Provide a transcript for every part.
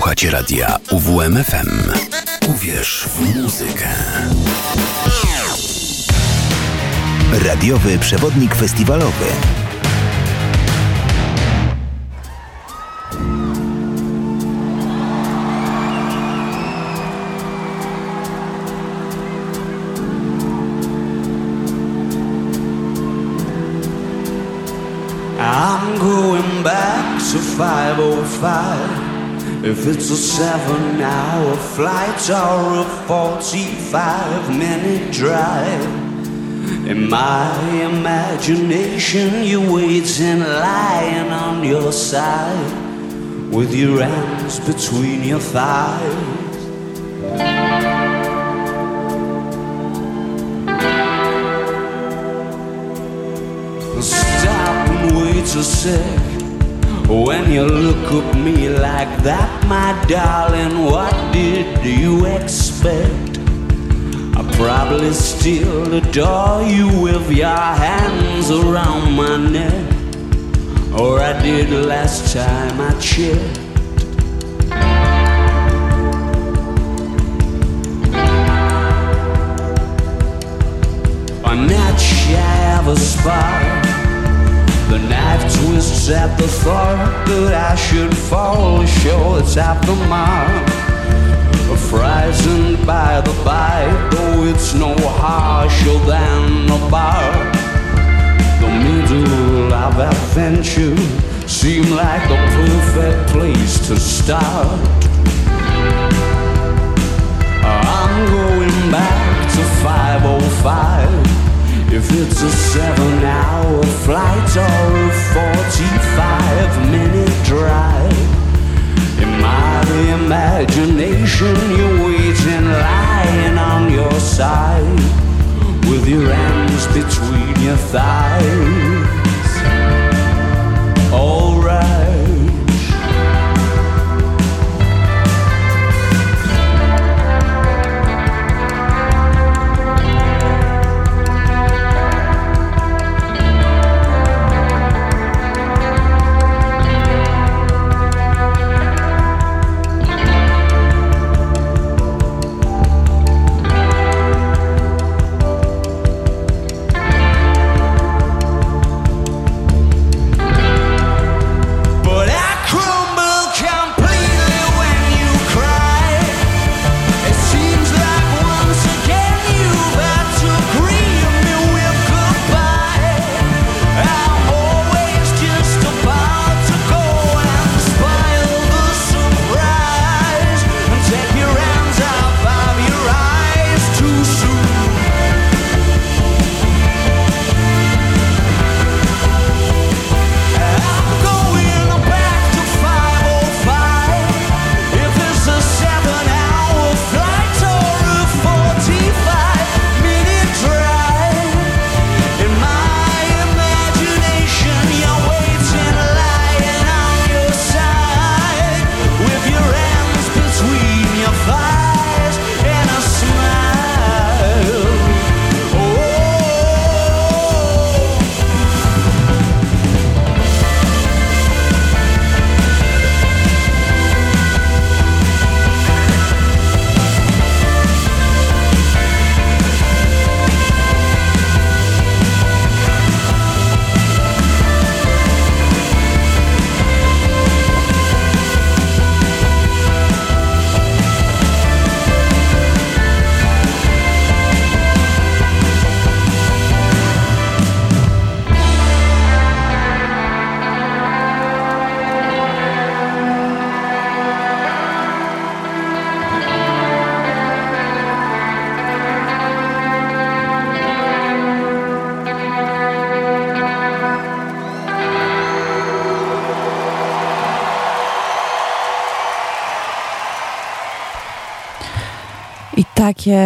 Słuchacie radia UWMFM. Uwierz w muzykę. Radiowy przewodnik festiwalowy. I'm going back to 505 If it's a seven hour flight or a 45 minute drive In my imagination you're waiting lying on your side With your hands between your thighs. Stop and wait a sec When you look at me like that, my darling What did you expect? I probably still adore you with your hands around my neck Or I did last time I checked I'm not shy of a spark. The knife twists at the thought that I should fall short at the mark. Frightened by the bite, though it's no harsher than a bar. The middle of adventure seemed like the perfect place to start. It's a seven hour flight or a 45 minute drive. In my imagination, you're waiting, lying on your side with your hands between your thighs. Takie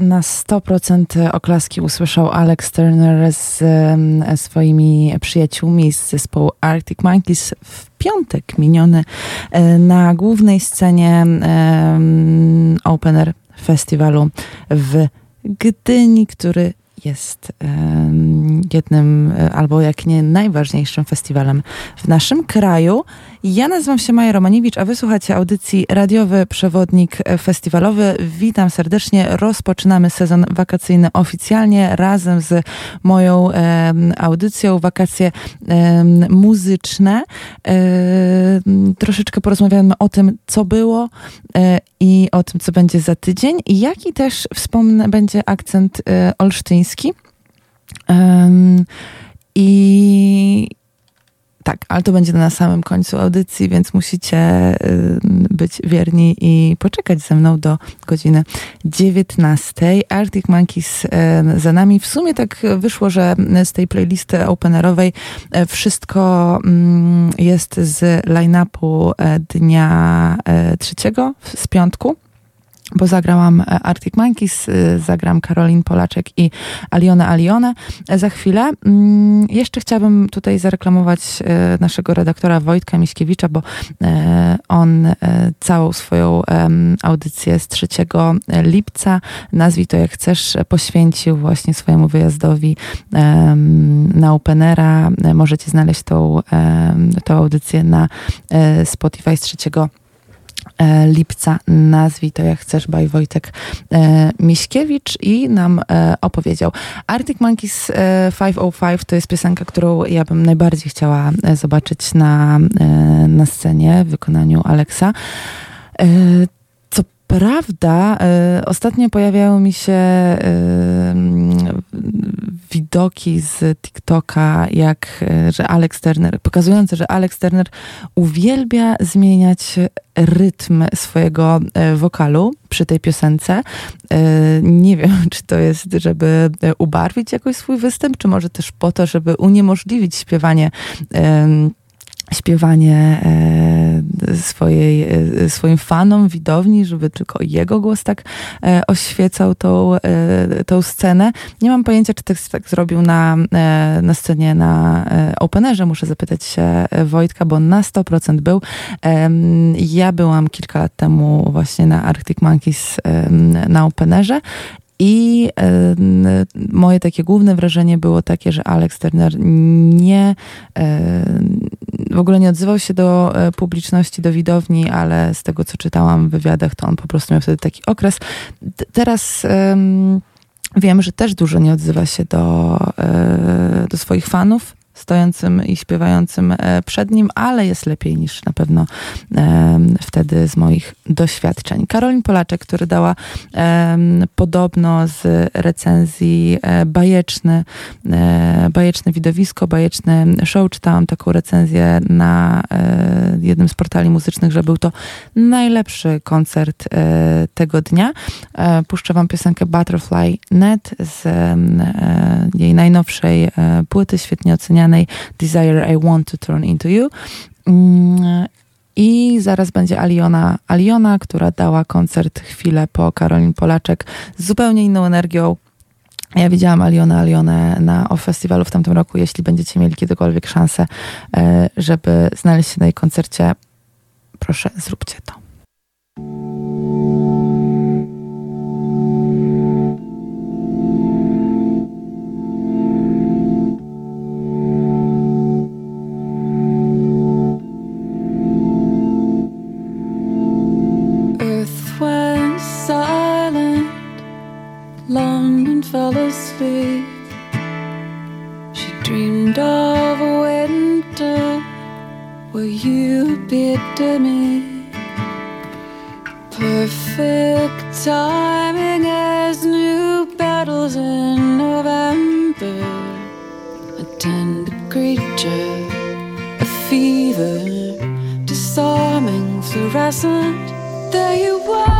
na 100% oklaski usłyszał Alex Turner z em, swoimi przyjaciółmi z zespołu Arctic Monkeys w piątek miniony e, na głównej scenie em, Open Air Festiwalu w Gdyni, który jest em, jednym e, albo jak nie najważniejszym festiwalem w naszym kraju. Ja nazywam się Maja Romaniewicz, a wysłuchacie audycji Radiowy Przewodnik Festiwalowy. Witam serdecznie. Rozpoczynamy sezon wakacyjny oficjalnie razem z moją em, audycją Wakacje em, muzyczne. Em, troszeczkę porozmawiamy o tym, co było e, i o tym, co będzie za tydzień. I jaki też wspomnę, będzie akcent e, olsztyński. I tak, ale to będzie na samym końcu audycji, więc musicie y, być wierni i poczekać ze mną do godziny 19. Arctic Monkeys y, za nami. W sumie tak wyszło, że z tej playlisty openerowej y, wszystko mm, jest z line-upu dnia trzeciego, z piątku bo zagrałam e, Arctic Monkeys, y, zagram Karolin Polaczek i Aliona Aliona za chwilę. Mm, Jeszcze chciałabym tutaj zareklamować e, naszego redaktora Wojtka Miśkiewicza, bo e, on e, całą swoją audycję z 3 lipca, nazwij to jak chcesz, poświęcił właśnie swojemu wyjazdowi na Openera. E, Możecie znaleźć tą, tą audycję na e, Spotify z 3 e, lipca. Nazwij to jak chcesz, by Wojtek e, Miśkiewicz i nam e, opowiedział. Arctic Monkeys e, 505 to jest piosenka, którą ja bym najbardziej chciała e, zobaczyć na, e, na scenie w wykonaniu Alexa. Prawda, e, ostatnio pojawiały mi się mm, widoki z TikToka, jak e, że Alex Turner, pokazujące, że Alex Turner uwielbia zmieniać rytm swojego wokalu przy tej piosence. Nie wiem, czy to jest, żeby ubarwić jakoś swój występ, czy może też po to, żeby uniemożliwić śpiewanie śpiewanie e, swojej, e, swoim fanom, widowni, żeby tylko jego głos tak e, oświecał tą, tą scenę. Nie mam pojęcia, czy tak, tak zrobił na, na scenie na Openerze. Muszę zapytać się Wojtka, bo na 100% był. Ja byłam kilka lat temu właśnie na Arctic Monkeys na Openerze i em, moje takie główne wrażenie było takie, że Alex Turner nie em, w ogóle nie odzywał się do e, publiczności, do widowni, ale z tego, co czytałam w wywiadach, to on po prostu miał wtedy taki okres. T- Teraz em, wiem, że też dużo nie odzywa się do, e, do swoich fanów, stojącym i śpiewającym e, przed nim, ale jest lepiej niż na pewno em, wtedy z moich doświadczeń. Karolin Polaczek, który dała em, podobno z recenzji e, bajeczny, e, bajeczne widowisko, bajeczny show. Czytałam taką recenzję na e, jednym z portali muzycznych, że był to najlepszy koncert e, tego dnia. E, puszczę wam piosenkę Butterfly Net z e, jej najnowszej e, płyty, świetnie ocenianej Desire I Want to Turn Into You. Mm, I zaraz będzie Aliona, Aliona, która dała koncert chwilę po Karolin Polaczek z zupełnie inną energią. Ja widziałam Alionę, Alionę na o festiwalu w tamtym roku. Jeśli będziecie mieli kiedykolwiek szansę, e, żeby znaleźć się na jej koncercie, proszę, zróbcie to. To me. Perfect timing as new battles in November. A tender creature, a fever, disarming, fluorescent. There you were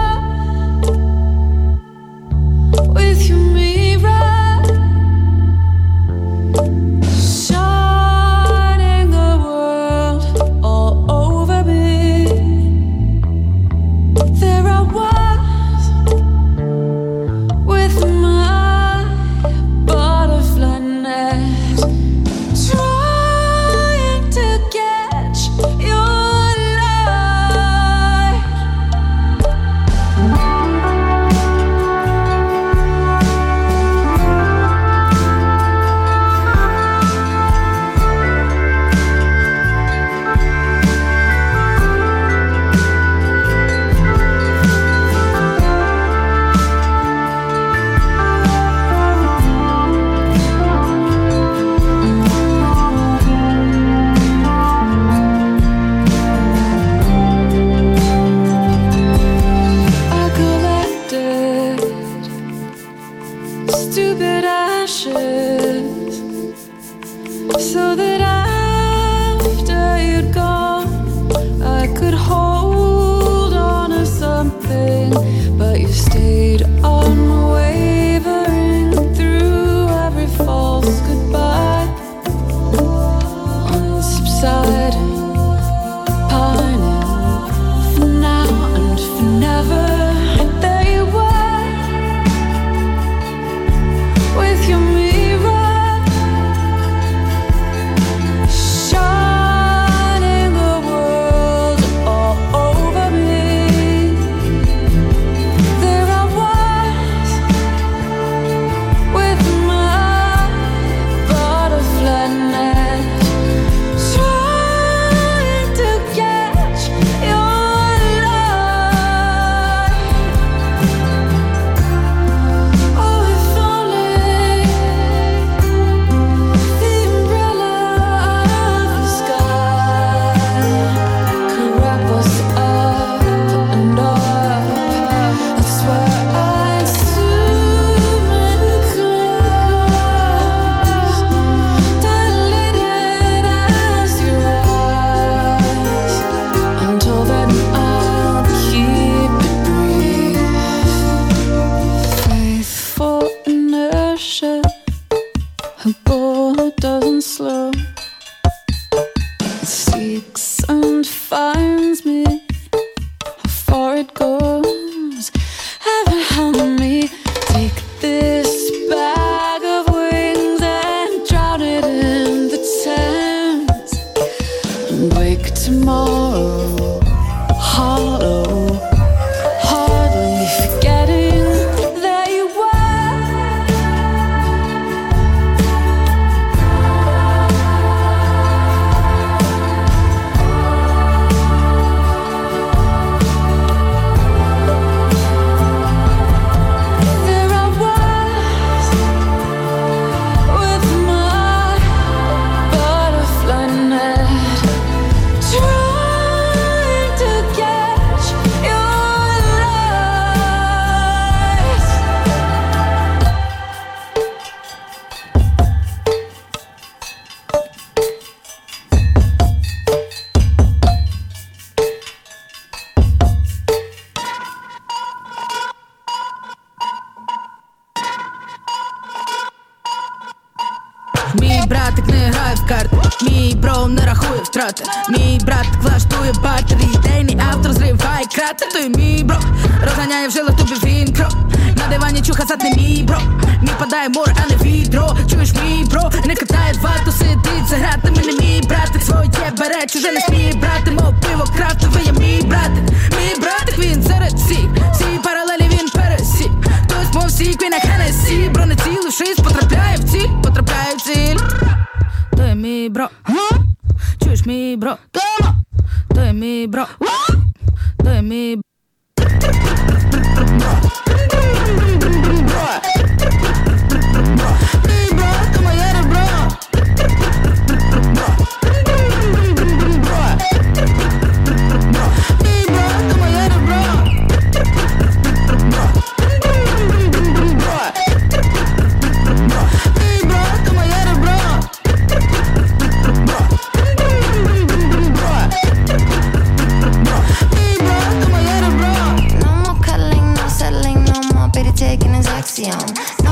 canción.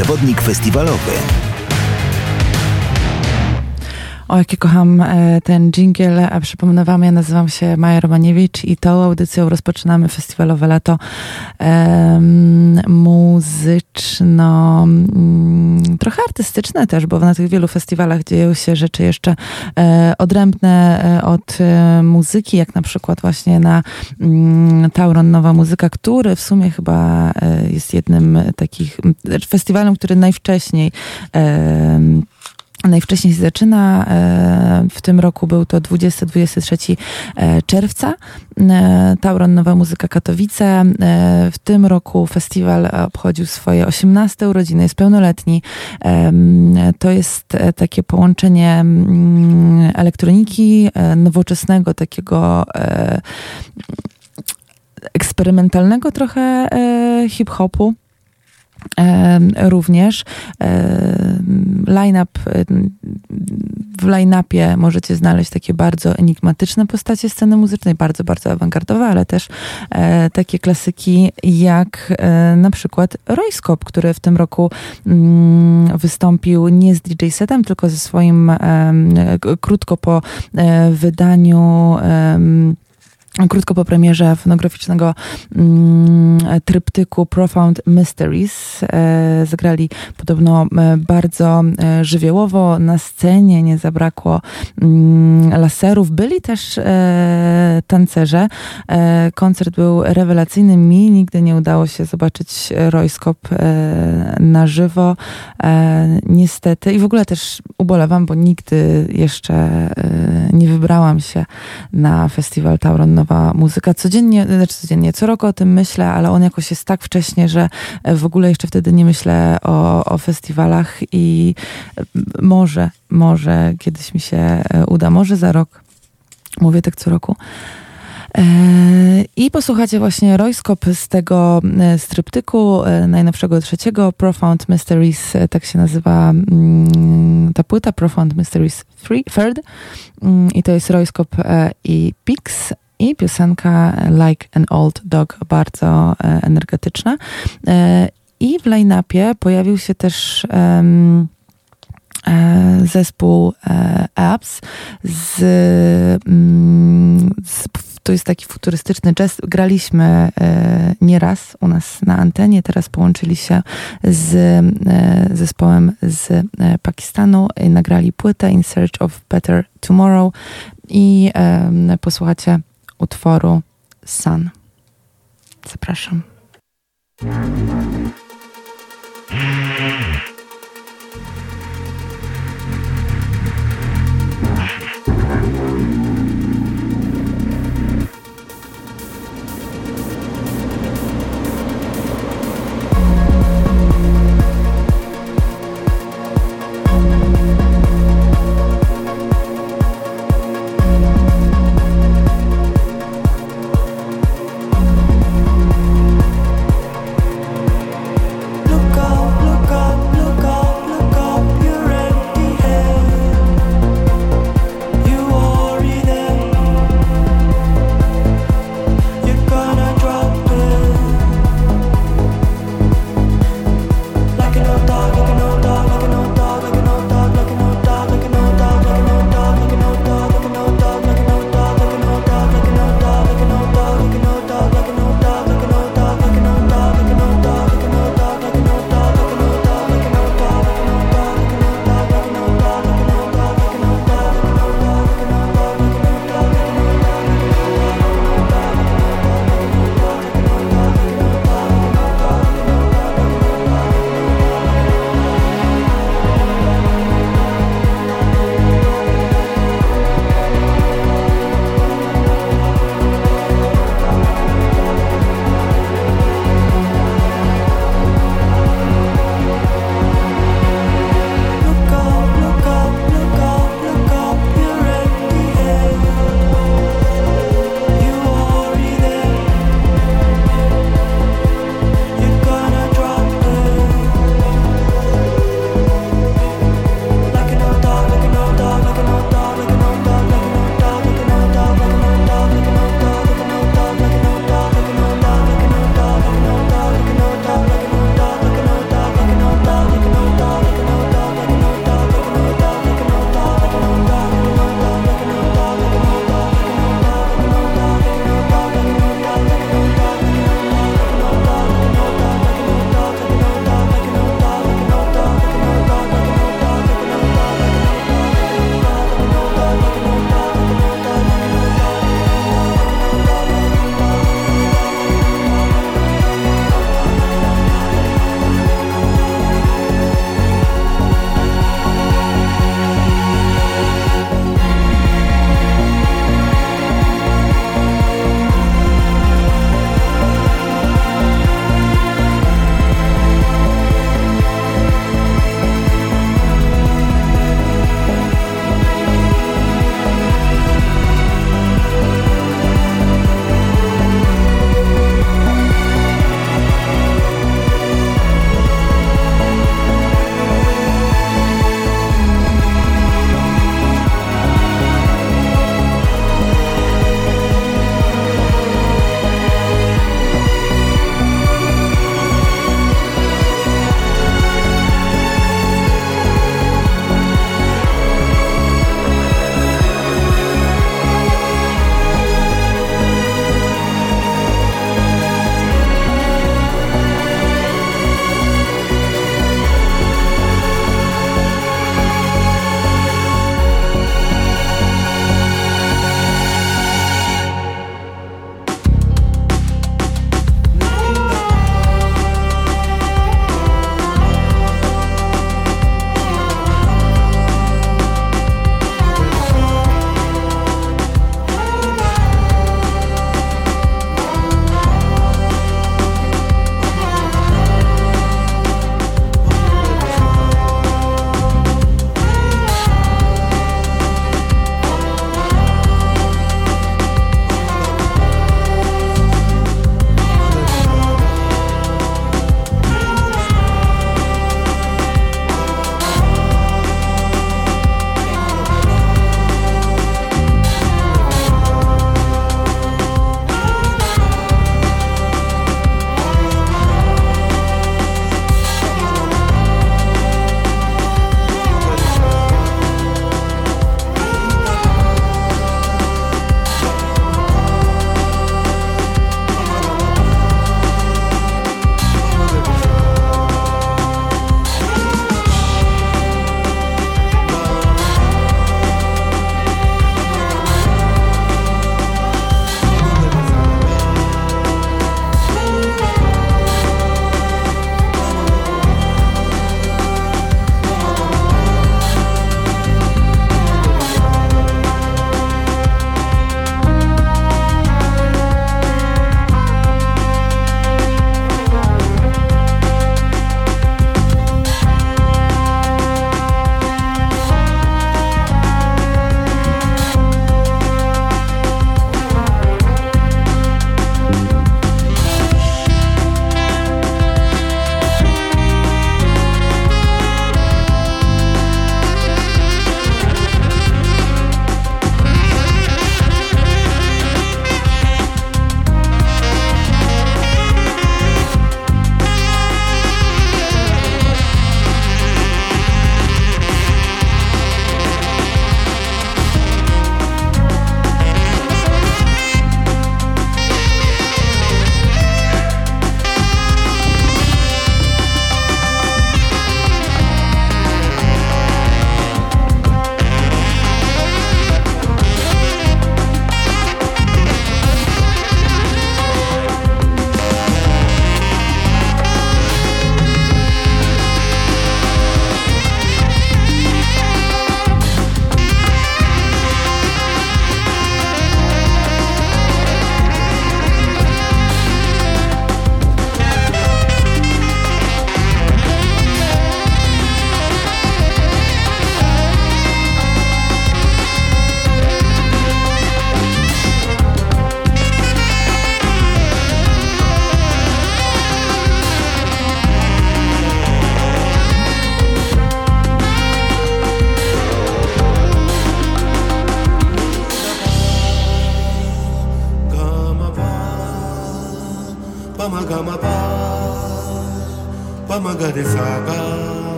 Przewodnik festiwalowy. O, jakie kocham e, ten jingle. A przypomnę wam, ja nazywam się Maja Romaniewicz i tą audycją rozpoczynamy festiwalowe lato em, muzyczno, mm, trochę artystyczne też, bo na tych wielu festiwalach dzieją się rzeczy jeszcze e, odrębne e, od e, muzyki, jak na przykład właśnie na mm, Tauron Nowa Muzyka, który w sumie chyba jest jednym takich festiwalem, który najwcześniej Najwcześniej się zaczyna. e, W tym roku był to 20-23 e, czerwca. E, Tauron Nowa Muzyka Katowice. W tym roku festiwal obchodził swoje 18 urodziny, jest pełnoletni. To jest takie połączenie mm, elektroniki, nowoczesnego takiego eksperymentalnego trochę hip-hopu. Również line-up w line-upie możecie znaleźć takie bardzo enigmatyczne postacie sceny muzycznej, bardzo, bardzo awangardowe, ale też e, takie klasyki jak e, na przykład Royskop, który w tym roku mm, wystąpił nie z DJ setem, tylko ze swoim krótko po e, wydaniu Krótko po premierze fonograficznego mm, tryptyku Profound Mysteries e, zagrali podobno e, bardzo e, żywiołowo. Na scenie nie zabrakło mm, laserów. Byli też e, tancerze. E, koncert był rewelacyjny. Mi nigdy nie udało się zobaczyć Royskop e, na żywo. Niestety. I w ogóle też ubolewam, bo nigdy jeszcze nie wybrałam się na festiwal Tauron Nowa Muzyka. Codziennie, znaczy codziennie, co roku o tym myślę, ale on jakoś jest tak wcześnie, że w ogóle jeszcze wtedy nie myślę o, o festiwalach i może, może kiedyś mi się e, uda, może za rok. Mówię tak co roku. E, I posłuchacie właśnie Royskop z tego e, stryptyku e, najnowszego trzeciego, Profound Mysteries, e, tak się nazywa mm, ta płyta, Profound Mysteries Three- Third. Mm, I to jest Royskop e, i Pix. I piosenka Like an Old Dog, bardzo e, energetyczna. E, I w line-upie pojawił się też e, zespół Apps z, mm, z to jest taki futurystyczny jazz. Graliśmy e, nieraz u nas na antenie, teraz połączyli się z e, zespołem z e, Pakistanu, nagrali płytę In Search of Better Tomorrow i posłuchacie utworu Sun. Zapraszam.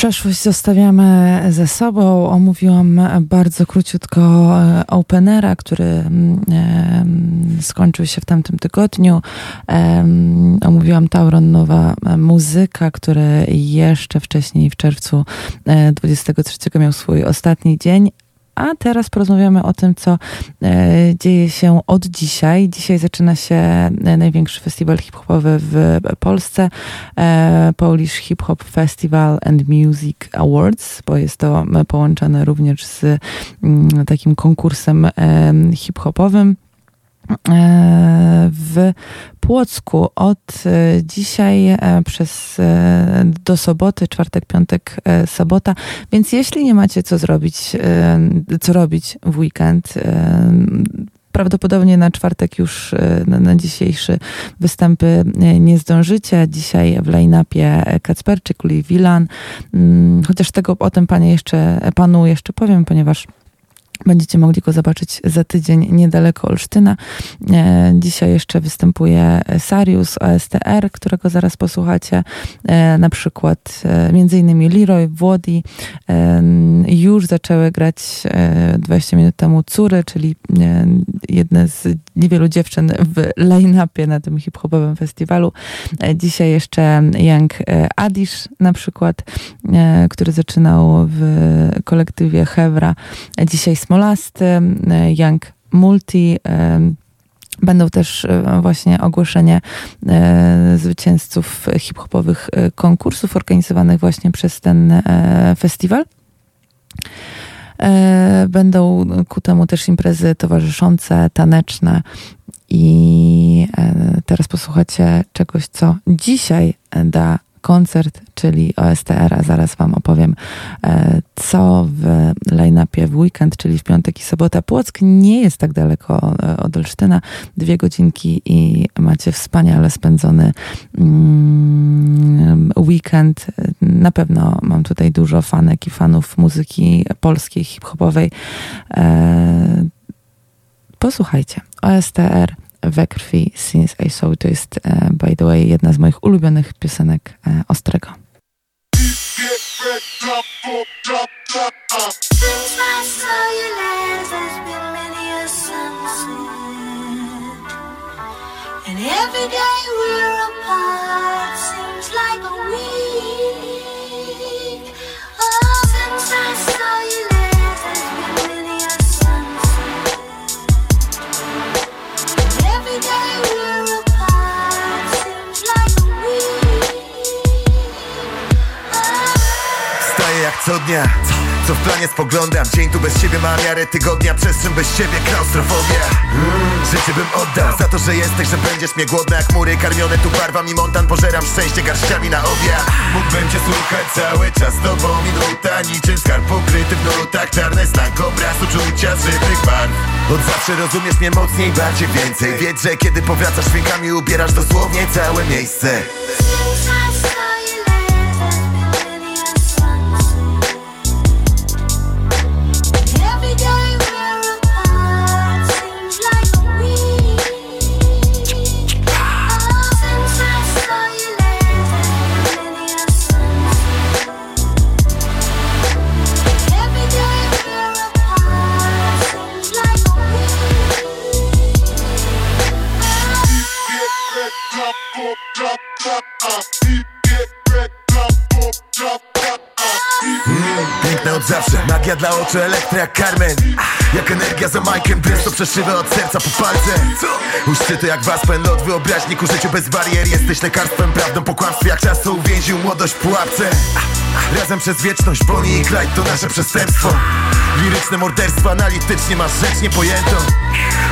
Przeszłość zostawiamy ze sobą. Omówiłam bardzo króciutko e, Openera, który mm, e, skończył się w tamtym tygodniu. E, Omówiłam Tauron Nowa Muzyka, który jeszcze wcześniej w czerwcu e, 23 miał swój ostatni dzień. A teraz porozmawiamy o tym, co e, dzieje się od dzisiaj. Dzisiaj zaczyna się e, największy festiwal hip-hopowy w Polsce, e, Polish Hip Hop Festival and Music Awards, bo jest to połączone również z mm, takim konkursem hip-hopowym. E, w Płocku od e, dzisiaj e, przez do soboty, czwartek, piątek, sobota. Więc jeśli nie macie co zrobić, co robić w weekend, prawdopodobnie na czwartek już na, na dzisiejszy występy nie zdążycie. Dzisiaj w line-upie Kacperczyk, Lee Wilan. Mm, Chociaż tego o tym panie jeszcze, panu jeszcze powiem, ponieważ Będziecie mogli go zobaczyć za tydzień niedaleko Olsztyna. E, dzisiaj jeszcze występuje Sarius OSTR, którego zaraz posłuchacie. E, na przykład e, między innymi Leroy, Włodi. Już zaczęły grać e, 20 minut temu Cury, czyli jedne z niewielu dziewczyn w line-upie na tym hip-hopowym festiwalu. Dzisiaj jeszcze Young Adish na przykład, który zaczynał w kolektywie Hewra. E, Dzisiaj Smolasty, e, Young Multi. e, Będą też e, właśnie ogłoszenie e, zwycięzców hip-hopowych konkursów organizowanych właśnie przez ten festiwal. Będą ku temu też imprezy towarzyszące, taneczne i teraz posłuchacie czegoś, co dzisiaj da koncert, czyli OSTR, a zaraz wam opowiem, e, co w line-upie w weekend, czyli w piątek i sobota. Płock nie jest tak daleko e, od Olsztyna, dwie godzinki i macie wspaniale spędzony mm, weekend. Na pewno mam tutaj dużo fanek i fanów muzyki polskiej, hip-hopowej. E, Posłuchajcie, OSTR we krwi Since I Saw to jest, e, by the way, jedna z moich ulubionych piosenek e, Ostrego. And every day we're apart seems like a week. Co dnia co w planie spoglądam? Dzień tu bez ciebie ma miarę tygodnia. Przestrzeń bez ciebie klaustrofobia. Mm, Życie bym oddał za to, że jesteś Że będziesz mnie głodna jak mury Karmione. Tu barwami montan Pożeram szczęście garściami na obiad. Mógłbym cię słuchać cały czas tobą minuta Niczym skarb pokryty w nutach Czarne znak obraz uczucia z żywych barw. Od zawsze rozumiesz mnie mocniej Bardziej więcej. Wiedz, że kiedy powracasz dźwiękami Ubierasz dosłownie całe miejsce. Since dla oczu, elektra jak Carmen. Jak energia za Majkiem, prosto przeszywa od serca po palce. Co? Uszczyty jak waspen, od wyobraźni ku życiu bez barier. Jesteś lekarstwem, prawdą po kłamstwie Jak czas co uwięził młodość w pułapce. Razem przez wieczność, Bonnie i Clyde to nasze przestępstwo. Liryczne morderstwo, analitycznie masz rzecz niepojętą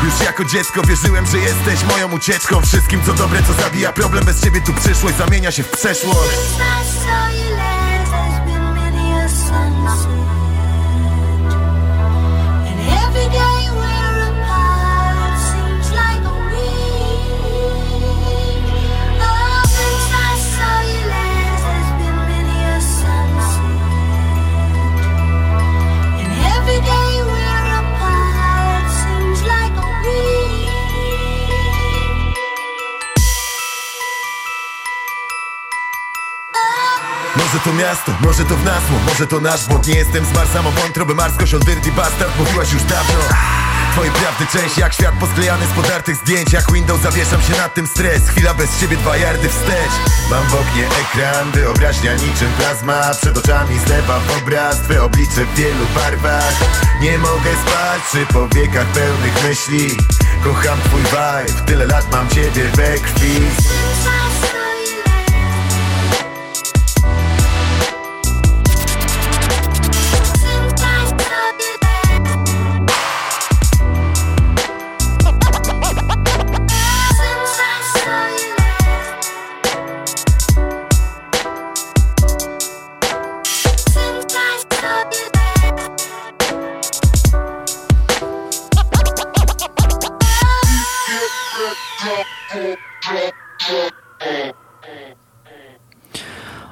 Już jako dziecko wierzyłem, że jesteś moją ucieczką. Wszystkim co dobre, co zabija problem Bez ciebie tu przyszłość zamienia się w przeszłość. You. Może to miasto, może to w nas, może to nasz błąd. Nie jestem z Marsa, mam wątrobę marską, dirty bastard. Mówiłaś już dawno. Twoje prawdy część jak świat posklejany z podartych zdjęć. Jak Windows zawieszam się nad tym stres. Chwila bez ciebie dwa jardy wstecz. Mam w oknie ekran, wyobraźnia niczym plazma. Przed oczami zlewa w obraz Twe oblicze w wielu barwach. Nie mogę spać przy powiekach pełnych myśli. Kocham twój vibe, tyle lat mam ciebie we krwi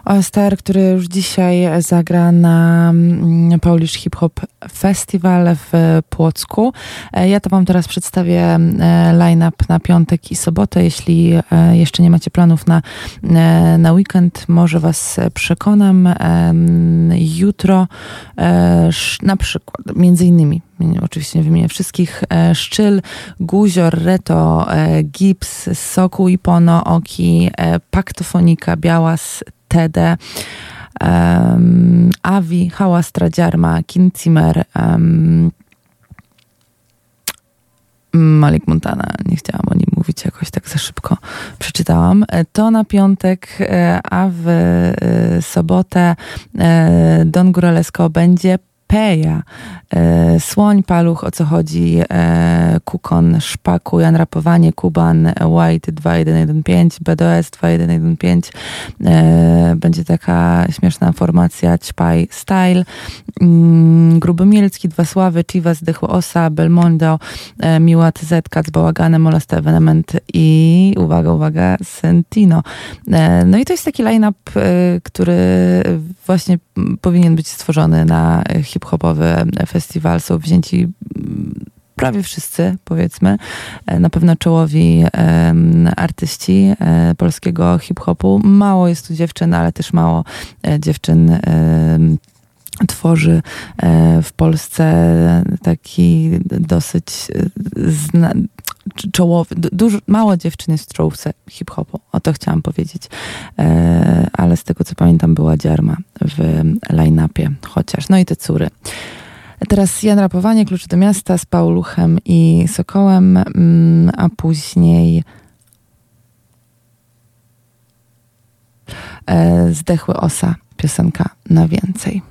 OSTR, który już dzisiaj zagra na mm, Polish Hip Hop Festival w Płocku. E, Ja to Wam teraz przedstawię e, line-up na piątek i sobotę. Jeśli e, jeszcze nie macie planów na, na weekend, może Was przekonam. Jutro na przykład, między innymi, oczywiście nie wymienię wszystkich, Szczyl, Guzior, Reto, Gips, Soku i Pono, Oki, Paktofonika, Białas, Tede, um, Avi, Hałas, Tradziarma, Kinzimer, um, Malik Montana, nie chciałam o nim mówić jakoś tak za szybko przeczytałam. E, To na piątek, e, a w e, sobotę Don Góralesko będzie Peja, e, Słoń, Paluch, o co chodzi, e, Kukon, Szpaku, Jan Rapowanie, Kuban, White 2115, BDS 2115. E, będzie taka śmieszna formacja Ćpaj Style, mm, Gruby Mielcki, Dwa Sławy, Chivas, Dychło Osa, Belmondo, e, Miła TZ, Kac Bałaganem, Evenement i uwaga, uwaga, Sentino. E, no i to jest taki line-up, e, który właśnie powinien być stworzony na hip-hopowy festiwal. Są wzięci mm, prawie wszyscy, powiedzmy, e, na pewno czołowi artyści e, polskiego hip-hopu. Mało jest tu dziewczyn, ale też mało e, dziewczyn tworzy w Polsce taki dosyć zna, czołowy, du- dużo, mało dziewczyn jest w czołówce hip-hopu, o to chciałam powiedzieć, e, ale z tego co pamiętam była Dziarma w line-upie chociaż, no i te córy. Teraz Jan Rapowanie, Klucze do Miasta z Pauluchem i Sokołem, mm, a później e, Zdechły Osa, piosenka na więcej.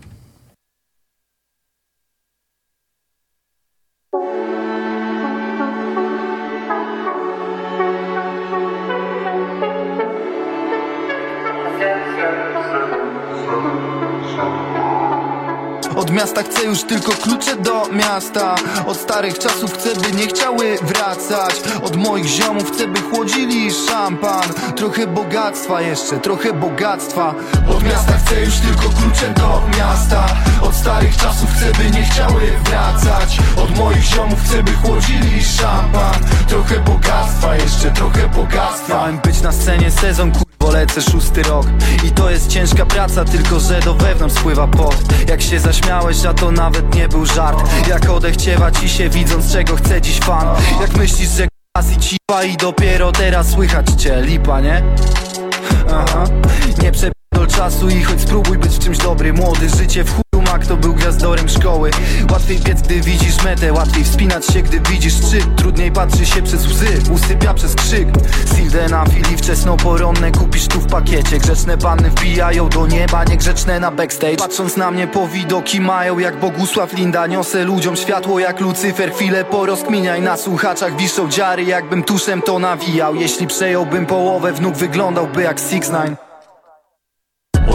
Od miasta chcę już tylko klucze do miasta. Od starych czasów chcę by nie chciały wracać. Od moich ziomów chcę by chłodzili szampan. Trochę bogactwa jeszcze, trochę bogactwa. Od miasta chcę już tylko klucze do miasta. Od starych czasów chcę by nie chciały wracać. Od moich ziomów chcę by chłodzili szampan. Trochę bogactwa jeszcze, trochę bogactwa. Miałem być na scenie sezon lecę szósty rok. I to jest ciężka praca, tylko że do wewnątrz spływa pot. Jak się zaśmiałeś, a to nawet nie był żart. Jak odechciewa ci się widząc czego chce dziś fan. Jak myślisz, że k***as i cipa i dopiero teraz słychać cię? Lipa, nie? Aha, nie przepierdol czasu i choć spróbuj być w czymś dobry Młody, życie w kto był gwiazdorem szkoły. Łatwiej biec, gdy widzisz metę Łatwiej wspinać się, gdy widzisz szczyt Trudniej patrzy się przez łzy, usypia przez krzyk. Silde na fili wczesnoporonne Kupisz tu w pakiecie. Grzeczne panny wbijają do nieba Niegrzeczne na backstage. Patrząc na mnie po widoki mają Jak Bogusław Linda. Niosę ludziom światło jak Lucyfer Chwilę porozkminiaj. Na słuchaczach wiszą dziary Jakbym tuszem to nawijał. Jeśli przejąłbym połowę wnuk Wyglądałby jak 6 9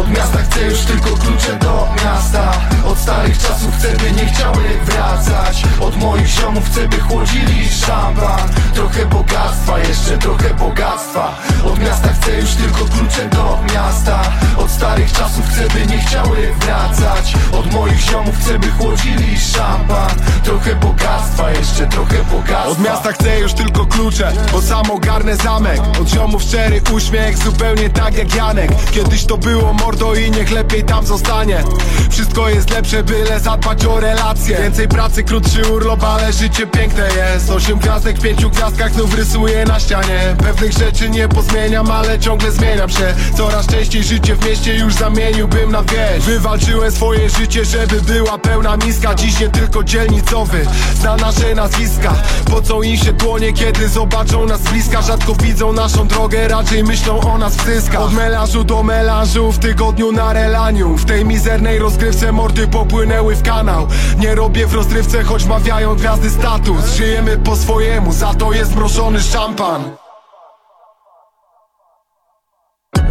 od miasta chcę już tylko klucze do miasta Od starych czasów chcę by nie chciały wracać. Od moich ziomów chcę by chłodzili szampan Trochę bogactwa, jeszcze trochę bogactwa. Od miasta chcę już tylko klucze do miasta. Od starych czasów chcę by nie chciały wracać. Od moich ziomów chcę by chłodzili szampan trochę bogactwa Jeszcze trochę bogactwa. Od miasta chcę już tylko klucze, bo sam ogarnę zamek. Od ziomów szczery uśmiech, zupełnie tak jak Janek. Kiedyś to było mordo i niech lepiej tam zostanie. Wszystko jest lepsze, byle zadbać o relacje. Więcej pracy, krótszy urlop, ale życie piękne jest. Osiem gwiazdek w pięciu gwiazdkach znów rysuję na ścianie. Pewnych rzeczy nie pozmieniam, ale ciągle zmieniam się. Coraz częściej życie w mieście już zamieniłbym na wieś. Wywalczyłem swoje życie, żeby była pełna miska. Dziś nie tylko dzielnicowy, zna nasze nazwiska. Po co im się dłonie, kiedy zobaczą nas bliska? Rzadko widzą naszą drogę, raczej myślą o nas w zyskach. Od melanżu do melanżu, w tygodniu na relaniu. W tej mizernej rozgrywce mordy popłynęły w kanał. Nie robię w rozrywce, choć mawiają gwiazdy status. Żyjemy po swojemu, za to jest mrożony szampan.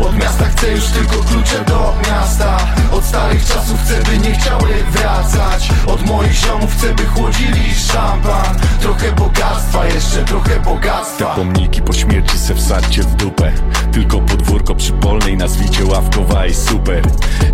Od miasta chcę już tylko klucze do miasta starych czasów chcę by nie chciały wracać. Od moich ziomów chcę by chłodzili szampan. Trochę bogactwa, jeszcze trochę bogactwa. Pomniki po śmierci se wsadźcie w dupę. Tylko podwórko przy polnej nazwijcie ławkowa i super.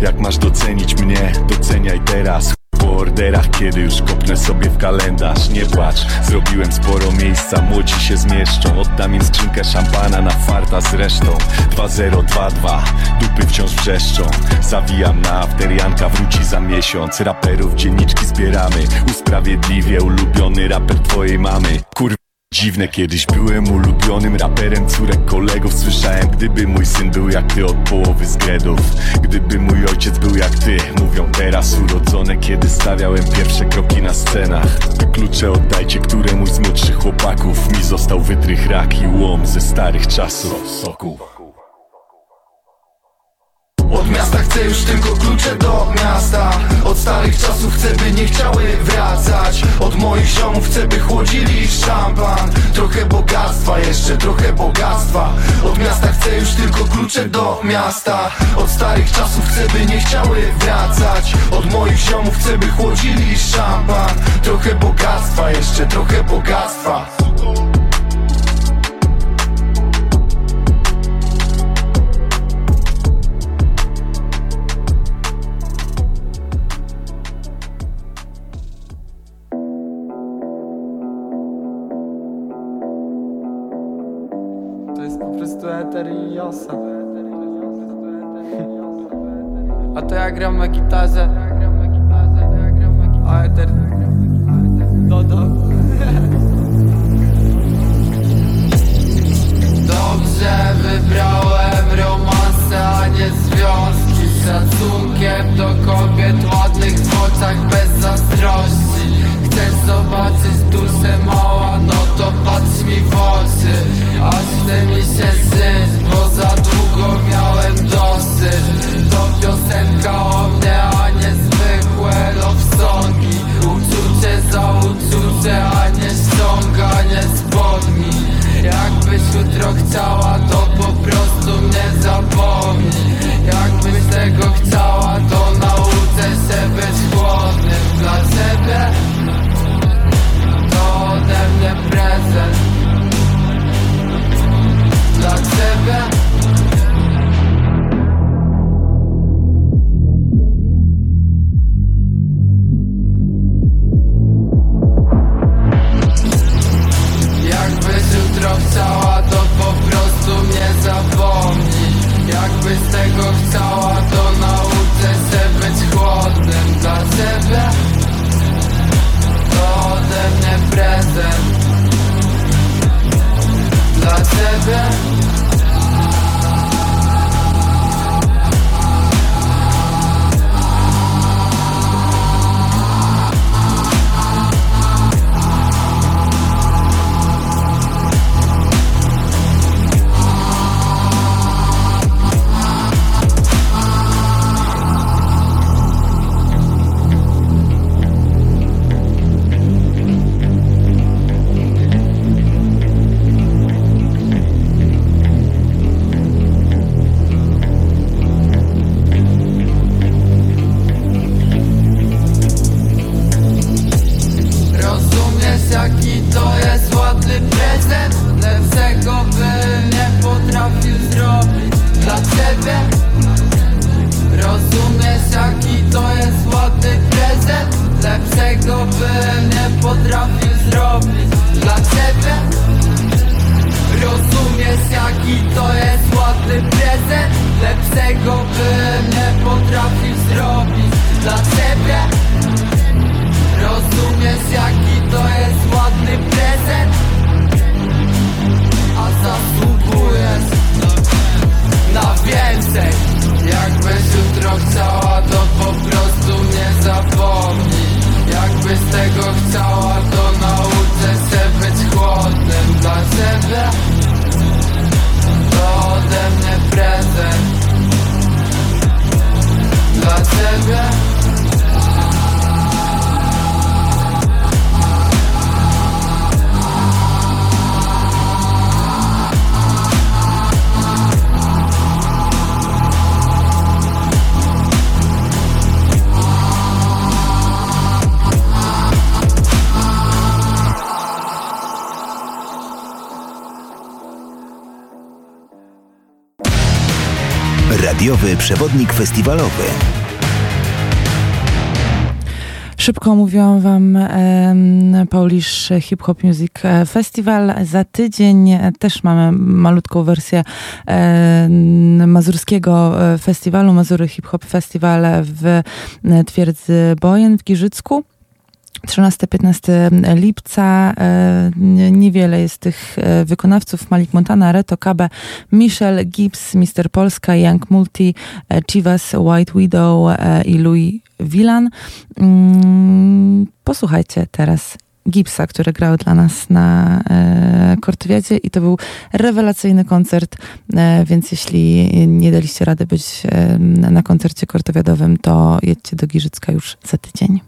Jak masz docenić mnie, doceniaj teraz orderach, kiedy już kopnę sobie w kalendarz. Nie płacz, zrobiłem sporo miejsca, młodzi się zmieszczą. Oddam im skrzynkę szampana na farta z resztą. 2022, dupy wciąż wrzeszczą. Zawijam na after, Janka wróci za miesiąc. Raperów dzienniczki zbieramy, usprawiedliwie ulubiony raper twojej mamy. Kur... Dziwne, kiedyś byłem ulubionym raperem córek kolegów Słyszałem, gdyby mój syn był jak ty od połowy z gredów Gdyby mój ojciec był jak ty Mówią teraz urodzone, kiedy stawiałem pierwsze kroki na scenach. Klucze oddajcie któremuś z młodszych chłopaków Mi został wytrych rak i łom ze starych czasów. Soku Od miasta chcę już tylko klucze do miasta starych czasów chcę by nie chciały wracać. Od moich ziomów chcę by chłodzili szampan. Trochę bogactwa, jeszcze trochę bogactwa. Od miasta chcę już tylko klucze do miasta. Od starych czasów chcę by nie chciały wracać. Od moich ziomów chcę by chłodzili szampan. Trochę bogactwa, jeszcze trochę bogactwa josa. A to ja gram na gitarze. A eter. Dodo. Dobrze wybrałem romanse, a nie związki Z szacunkiem do kobiet ładnych w oczach bez zazdrości Chcesz zobaczyć duszę mała, no to patrz mi w oczy. Aż chce mi się żyć, bo za długo miałem dosyć. To piosenka o mnie, a nie zwykłe love songi Uczucie za uczucie, a nie ściąganie spodni Jakbyś jutro chciała, to po prostu mnie zapomnij. Jakbyś tego chciała, to nauczę się być głodnym. Dla ciebie Przewodnik festiwalowy. Szybko mówiłam wam em, Polish Hip Hop Music Festival. Za tydzień też mamy malutką wersję mazurskiego festiwalu, Mazury Hip Hop Festival w twierdzy Bojen w Giżycku. 13-15 lipca. E, nie- Niewiele jest tych e, wykonawców. Malik Montana, Reto Kabe, Michelle Gibbs, Mr. Polska, Young Multi, e, Chivas, White Widow i Louis Villan. Mm, Posłuchajcie teraz Gibsa, który grał dla nas na e, Kortywiadzie i to był rewelacyjny koncert, więc jeśli nie daliście rady być na koncercie kortowiadowym, to jedźcie do Giżycka już za tydzień.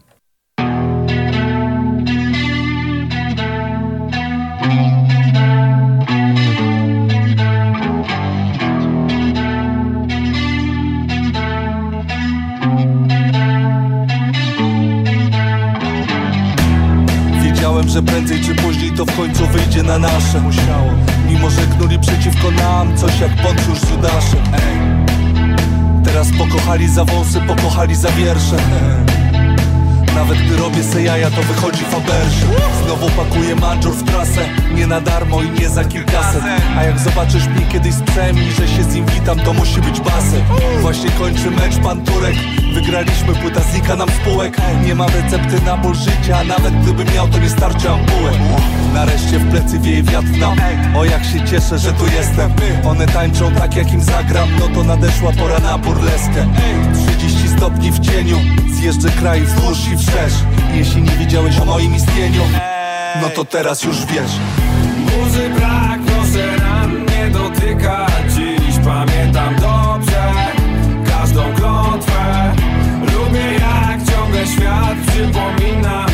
Że prędzej czy później to w końcu wyjdzie na nasze. Musiało Mimo, że knuli przeciwko nam Coś jak już z Judaszem. Teraz pokochali za wąsy, pokochali za wiersze Nawet gdy robię se jaja, to wychodzi faberże Znowu pakuję manżur w trasę Nie na darmo i nie za kilkaset. A jak zobaczysz mnie kiedyś z psem i że się z nim witam, to musi być basen Właśnie kończy mecz pan Turek. Wygraliśmy, płyta znika nam spółek. Nie mam recepty na ból życia Nawet gdybym miał, to nie starczy ampułek Nareszcie w plecy wieje wiatr nam O jak się cieszę, że tu jestem. One tańczą tak jak im zagram. No to nadeszła pora na burleskę. 30 stopni w cieniu. Zjeżdżę kraj wzdłuż i wszerz. Jeśli nie wiedziałeś o moim istnieniu No to teraz już wiesz. Burzy brak, proszę ran nie dotykać Dziś pamiętam dobrze każdą klątwę. Lubię jak ciągle świat przypomina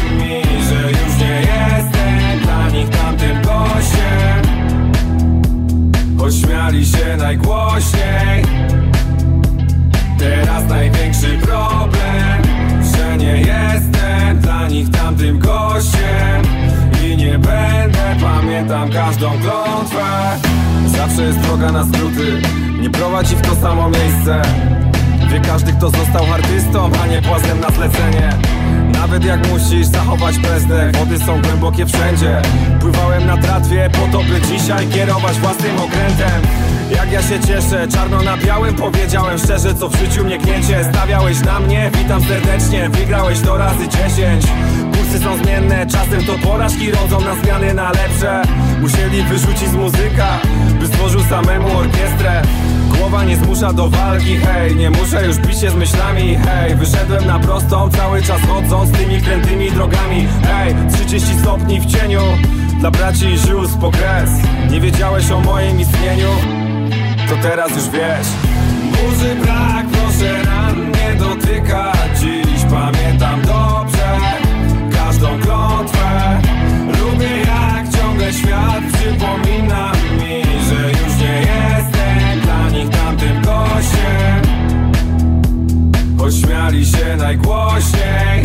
Pośmiali się najgłośniej. Teraz największy problem Że nie jestem dla nich tamtym gościem. I nie będę, pamiętam każdą klątwę. Zawsze jest droga na skróty Nie prowadzi w to samo miejsce. Wie każdy kto został artystą, a nie płazem na zlecenie Nawet jak musisz zachować prezdech Wody są głębokie wszędzie. Pływałem na tratwie po to by dzisiaj kierować własnym okrętem. Jak ja się cieszę, czarno na białym Powiedziałem szczerze, co w życiu mnie gniecie. Stawiałeś na mnie, witam serdecznie Wygrałeś to razy dziesięć. Kursy są zmienne, czasem to porażki Rodzą na zmiany na lepsze. Musieli wyrzucić z muzyka By stworzył samemu orkiestrę Głowa nie zmusza do walki, hej Nie muszę już bić się z myślami, hej. Wyszedłem na prostą, cały czas chodząc Tymi krętymi drogami, hej. 30 stopni w cieniu Dla braci i sióstr po kres Nie wiedziałeś o moim istnieniu To teraz już wiesz. Burzy brak, proszę nie dotykać Dziś pamiętam dobrze Każdą klątwę. Lubię jak ciągle świat przypomina Pośmiali się najgłośniej.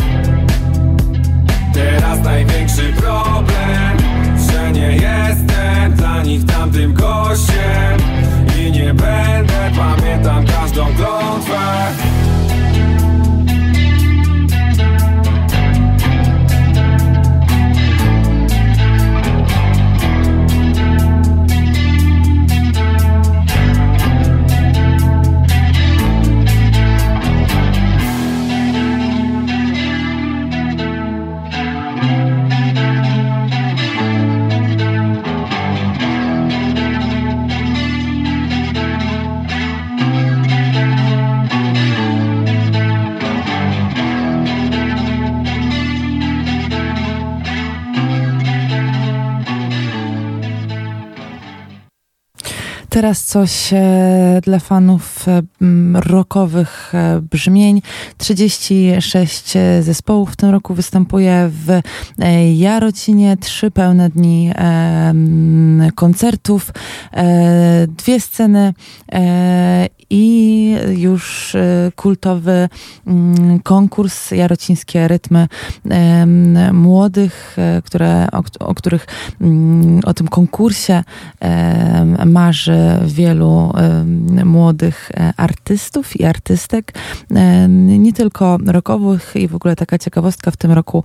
Teraz największy problem Że nie jestem dla nich tamtym gościem. I nie będę, pamiętam każdą klątwę Teraz coś e, dla fanów e, rockowych e, brzmień. 36 zespołów w tym roku występuje w Jarocinie. Trzy pełne dni koncertów, dwie sceny i już kultowy konkurs Jarocińskie Rytmy Młodych, które, o, o których o tym konkursie marzy wielu młodych e, artystów i artystek, em, nie tylko rockowych i w ogóle taka ciekawostka w tym roku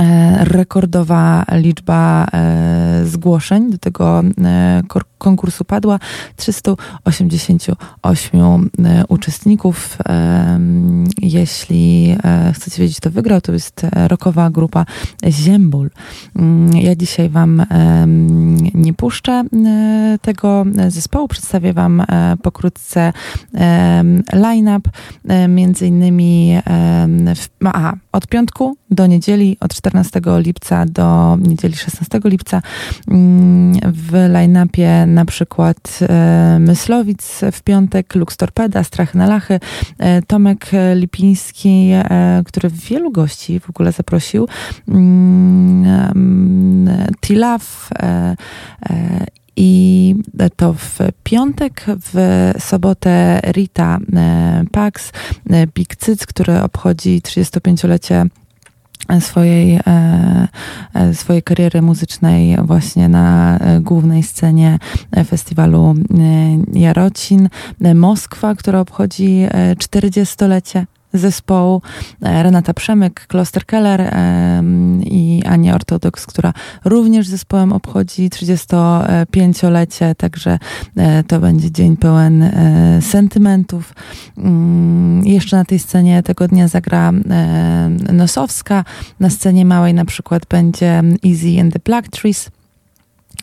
e, rekordowa liczba e, zgłoszeń do tego e, kor- konkursu padła 388 e, uczestników. Jeśli e, chcecie wiedzieć, kto wygrał, to jest e, rockowa grupa Ziembul. Mm, Ja dzisiaj wam nie puszczę tego zespołu, przedstawię wam pokrótce line-up, między innymi w, aha, od piątku do niedzieli, od 14 lipca do niedzieli 16 lipca mm, w line-upie na przykład e, Myslowic w piątek, Lux Torpeda, Strachy na Lachy, e, Tomek Lipiński, e, który wielu gości w ogóle zaprosił, mm, e, i to w piątek, w sobotę Rita Pax, Big Cyc, który obchodzi 35-lecie swojej, e, e, swojej kariery muzycznej właśnie na e, głównej scenie festiwalu Jarocin. Moskwa, która obchodzi e, 40-lecie zespołu Renata Przemyk, Kloster Keller i Ania Ortodoks, która również zespołem obchodzi 35-lecie, także e, to będzie dzień pełen e, sentymentów. Mm, Jeszcze na tej scenie tego dnia zagra e, Nosowska, na scenie małej na przykład będzie Easy and the Black Trees.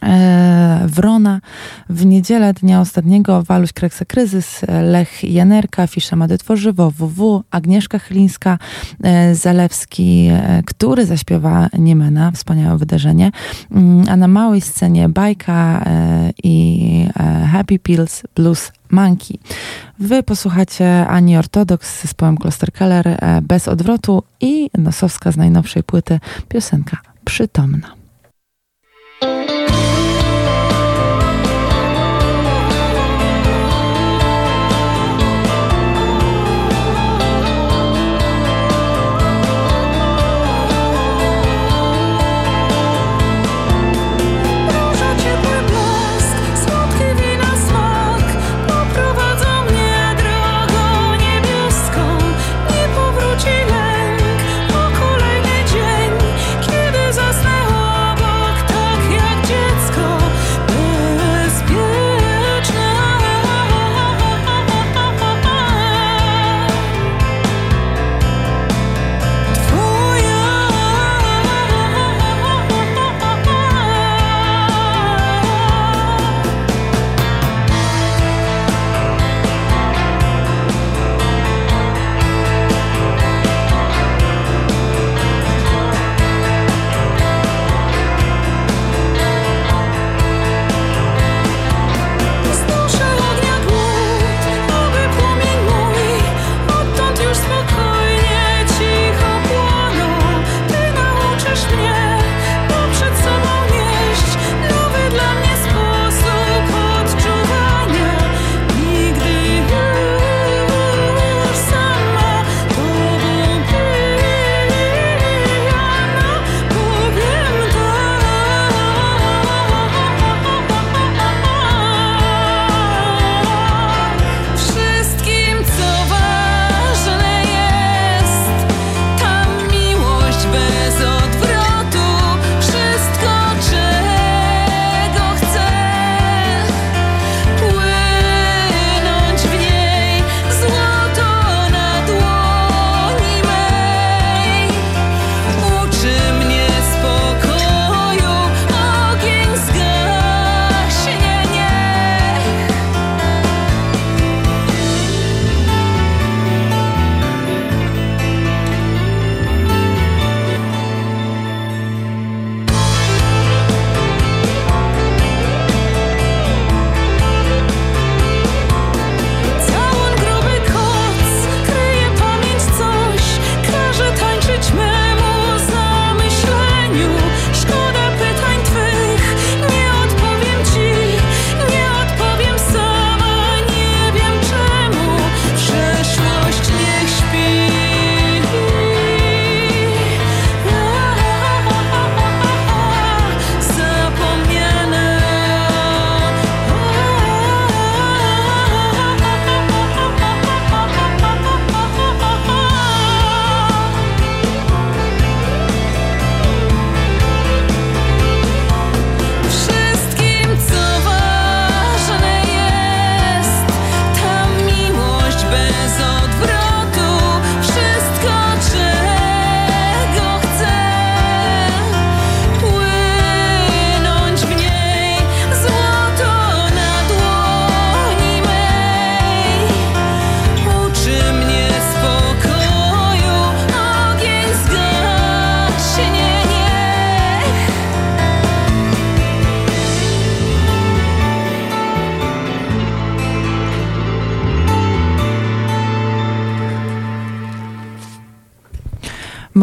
E, Wrona. W niedzielę dnia ostatniego Waluś Kreksa Kryzys, Lech Janerka, Fisza Mady Tworzywo, WW, Agnieszka Chylińska, e, Zalewski, e, który zaśpiewa Niemena, wspaniałe wydarzenie. Mm, A na małej scenie Bajka i Happy Pills Blues Monkey. Wy posłuchacie Ani Ortodoks z zespołem Kloster Keller bez odwrotu i Nosowska z najnowszej płyty piosenka Przytomna.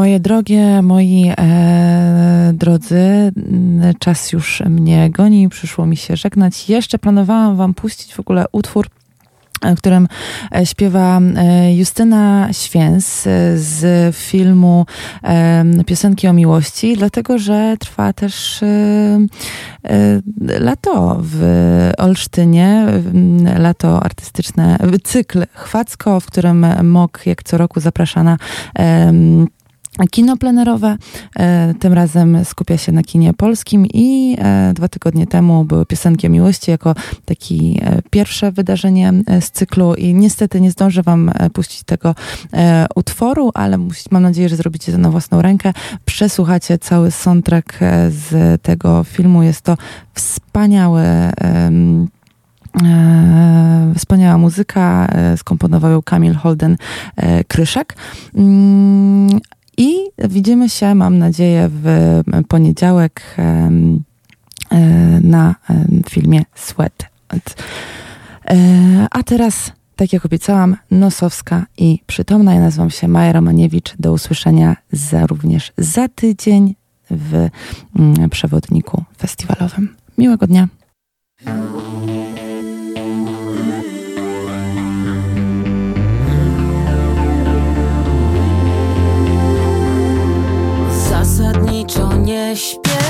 Moje drogie, moi e, drodzy, m, czas już mnie goni, przyszło mi się żegnać. Jeszcze planowałam wam puścić w ogóle utwór w którym e, śpiewa e, Justyna Święs e, z filmu e, Piosenki o miłości, dlatego że trwa też e, e, lato w Olsztynie, m, lato artystyczne, cykl Chwacko, w którym MOK jak co roku zaprasza na Kino plenerowe, e, tym razem skupia się na kinie polskim i e, dwa tygodnie temu były piosenki miłości jako taki e, pierwsze wydarzenie z cyklu i niestety nie zdążę wam puścić tego utworu, ale mam nadzieję, że zrobicie to na własną rękę. Przesłuchacie cały soundtrack z tego filmu. Jest to E, wspaniała muzyka, skomponował ją Kamil Holden Kryszak. I widzimy się, mam nadzieję, w poniedziałek e, na filmie Sweat. E, A teraz, tak jak obiecałam, Nosowska i przytomna. Ja nazywam się Maja Romaniewicz. Do usłyszenia za, również za tydzień w mm, przewodniku festiwalowym. Miłego dnia. śpiew